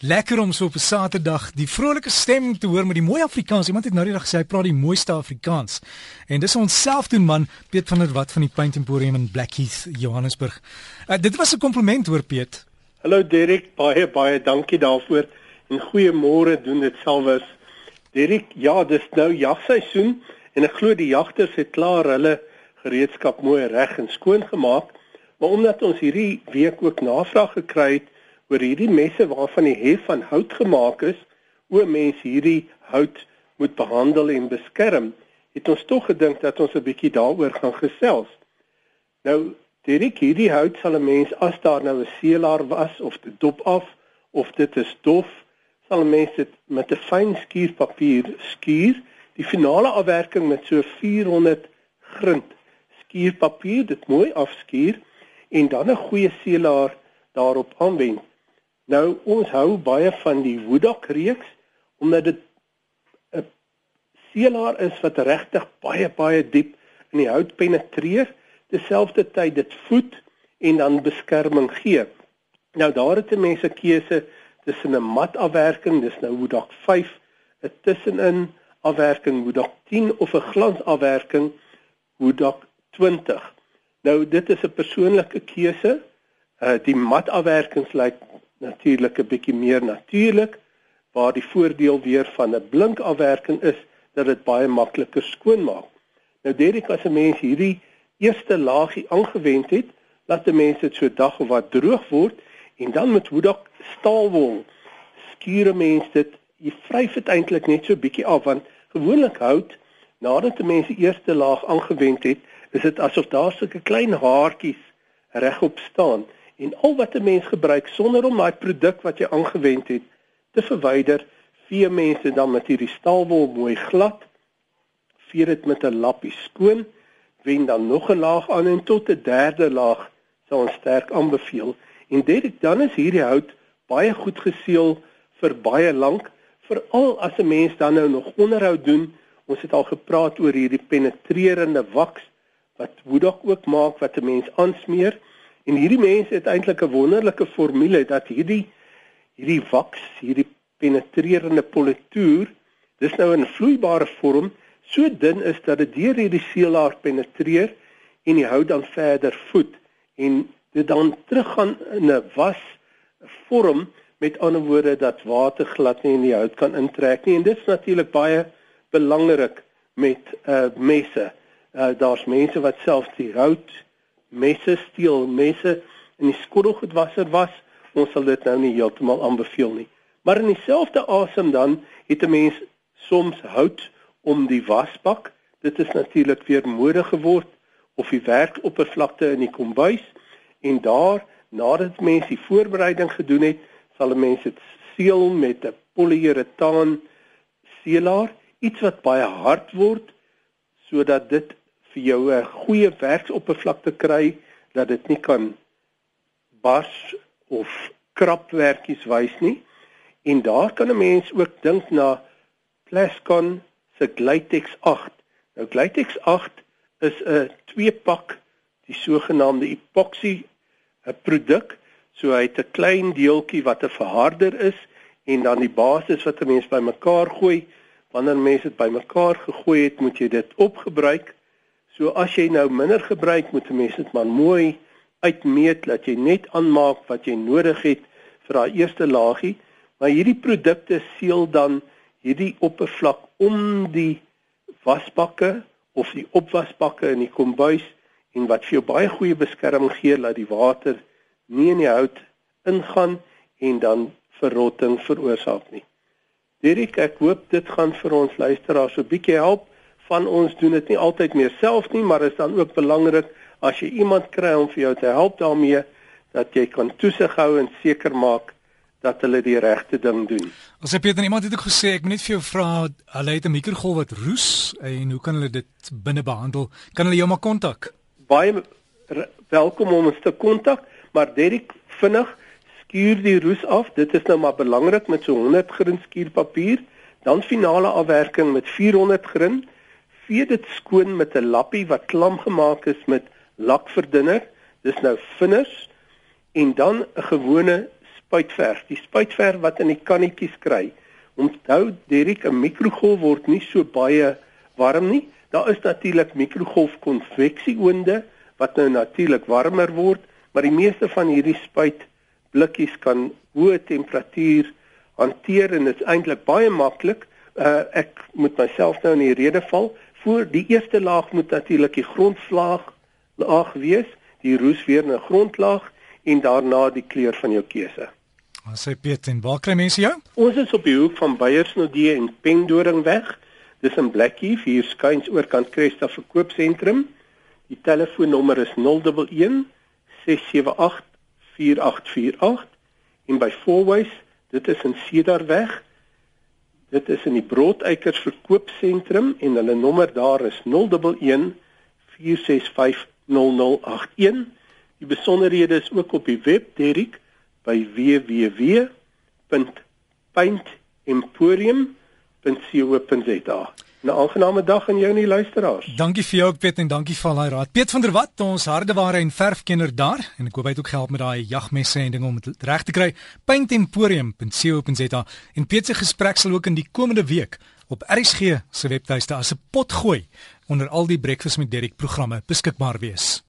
Lekker om so op 'n Saterdag die vrolike stem te hoor met die mooi Afrikaans. Iemand het nou die dag gesê hy praat die mooiste Afrikaans. En dis ons self doen man, Piet van der Walt van die Paint Emporium in Blackheath, Johannesburg. Uh, dit was 'n kompliment hoor Piet. Hallo Derek, baie baie dankie daarvoor. En goeiemôre doen dit selfs. Derek, ja, dis nou jagseisoen en ek glo die jagters het klaar hulle gereedskap mooi reg en skoon gemaak. Maar omdat ons hierdie week ook navraag gekry het oor hierdie messe waarvan die hef van hout gemaak is, o mense hierdie hout moet behandel en beskerm, het ons tog gedink dat ons 'n bietjie daaroor gaan gesels. Nou, direk hierdie hout sal 'n mens as daar nou 'n seelaar was of dit dop af of dit is dof, sal 'n mens dit met 'n fyn skuurpapier skuur, die finale afwerking met so 400 grind skuurpapier, dit mooi afskuur en dan 'n goeie seelaar daarop aanwend. Nou ons hou baie van die Woodok reeks omdat dit 'n seelaar is wat regtig baie baie diep in die hout penetreer, terselfdertyd dit voed en dan beskerming gee. Nou daar het mense keuse tussen 'n mat afwerking, dis nou Woodok 5, 'n tussenin afwerking Woodok 10 of 'n glans afwerking Woodok 20. Nou dit is 'n persoonlike keuse. Uh die mat afwerkings lyk natuurlik 'n bietjie meer natuurlik waar die voordeel weer van 'n blink afwerking is dat dit baie makliker skoon maak. Nou Derek as 'n mens hierdie eerste laagie aangewend het, laat 'n mens dit so dag of wat droog word en dan met hoedak staalwol skuur 'n mens dit jy vryf dit eintlik net so bietjie af want gewoonlik hout nadat 'n mens die eerste laag aangewend het, is dit asof daar sulke klein haartjies regop staan en al wat 'n mens gebruik sonder om daai produk wat jy aangewend het te verwyder, vee mense dan met hierdie staalwol mooi glad, vee dit met 'n lappie skoon, wen dan nog 'n laag aan en tot 'n derde laag sou ons sterk aanbeveel. En dit dan is hierdie hout baie goed geseël vir baie lank, veral as 'n mens dan nou nog onderhoud doen. Ons het al gepraat oor hierdie penetrerende waks wat woedak ook maak wat 'n mens aansmeer. En hierdie mense het eintlik 'n wonderlike formule dat hierdie hierdie waks, hierdie penetrerende politoer, dis nou in vloeibare vorm, so dun is dat dit deur hierdie seelaar penetreer en die hout dan verder voed en dit dan teruggaan in 'n was vorm met ander woorde dat water glad nie in die hout kan intrek nie en dit is natuurlik baie belangrik met uh messe. Uh daar's mense wat selfs die hout messe steel, messe in die skottelgoedwasser was, ons sal dit nou nie heeltemal aanbeveel nie. Maar in dieselfde asem dan het 'n mens soms hout om die wasbak. Dit is natuurlik weer mode geword of die werkoppervlakte in die kombuis en daar nadat mens die voorbereiding gedoen het, sal 'n mens dit seël met 'n poliuretaan seelaar, iets wat baie hard word sodat dit vir jou 'n goeie werksoppervlakte kry dat dit nie kan bars of krapwerkies wys nie. En daar kan 'n mens ook dink na Plascon se Glytex 8. Nou Glytex 8 is 'n twee pak die sogenaamde epoxy 'n produk. So hy het 'n klein deeltjie wat 'n verharder is en dan die basis wat 'n mens bymekaar gooi. Wanneer mense dit bymekaar gegooi het, moet jy dit opgebruik So as jy nou minder gebruik moet 'n mens dit maar mooi uitmeet dat jy net aanmaak wat jy nodig het vir daai eerste laagie, maar hierdie produkte seël dan hierdie oppervlak om die wasbakke of die opwasbakke in die kombuis en wat vir jou baie goeie beskerming gee dat die water nie in die hout ingaan en dan verrotting veroorsaak nie. Dirk, ek hoop dit gaan vir ons luisteraars so 'n bietjie help van ons doen dit nie altyd meer self nie, maar is dan ook belangrik as jy iemand kry om vir jou te help daarmee dat jy kan toesig hou en seker maak dat hulle die regte ding doen. As jy Pieter iemand het ook gesê ek moet net vir jou vra, hulle het 'n mikrogolf wat roes en hoe kan hulle dit binne behandel? Kan hulle jou maar kontak? Baie welkom om ons te kontak, maar Derek vinnig skuur die roes af. Dit is nou maar belangrik met so 100 grin skuurpapier, dan finale afwerking met 400 grin vee dit skoon met 'n lappie wat klam gemaak is met lakverdunner. Dis nou vinners en dan 'n gewone spuitverf, die spuitverf wat in die kannetjies kry. Onthou Derek, 'n mikrogolf word nie so baie warm nie. Daar is natuurlik mikrogolfkonveksie-oonde wat nou natuurlik warmer word, maar die meeste van hierdie spuitblikkies kan hoë temperatuur hanteer en dit is eintlik baie maklik. Uh, ek moet myself nou in die rede val. Voor die eerste laag moet natuurlik die grondslaag laag wees, die roes weer 'n grondlaag en daarna die kleur van jou keuse. Ons sê Piet en waar kry mense jou? Ons is op die hoek van Beyersnodie en Pendoringweg. Dis in Blackheath, hier skuins oorkant Cresta verkoopsentrum. Die telefoonnommer is 011 678 4848 en by Fourways, dit is in Cedarweg. Dit is in die Broodeikers verkoopsentrum en hulle nommer daar is 011 465 0081. Die besonderhede is ook op die web Derrick by www.paintemporium.co.za. 'n Aangename dag aan jou en die luisteraars. Dankie vir jou Piet en dankie vir al daai raad. Piet van der Walt, ons hardeware en verfkenner daar en ek hoop hy het ook gehelp met daai jagmesse en dinge om dit reg te kry. Paintemporium.co.za. En Piet se gesprek sal ook in die komende week op RSG se webtuiste as 'n pot gooi onder al die breakfast met Derek programme beskikbaar wees.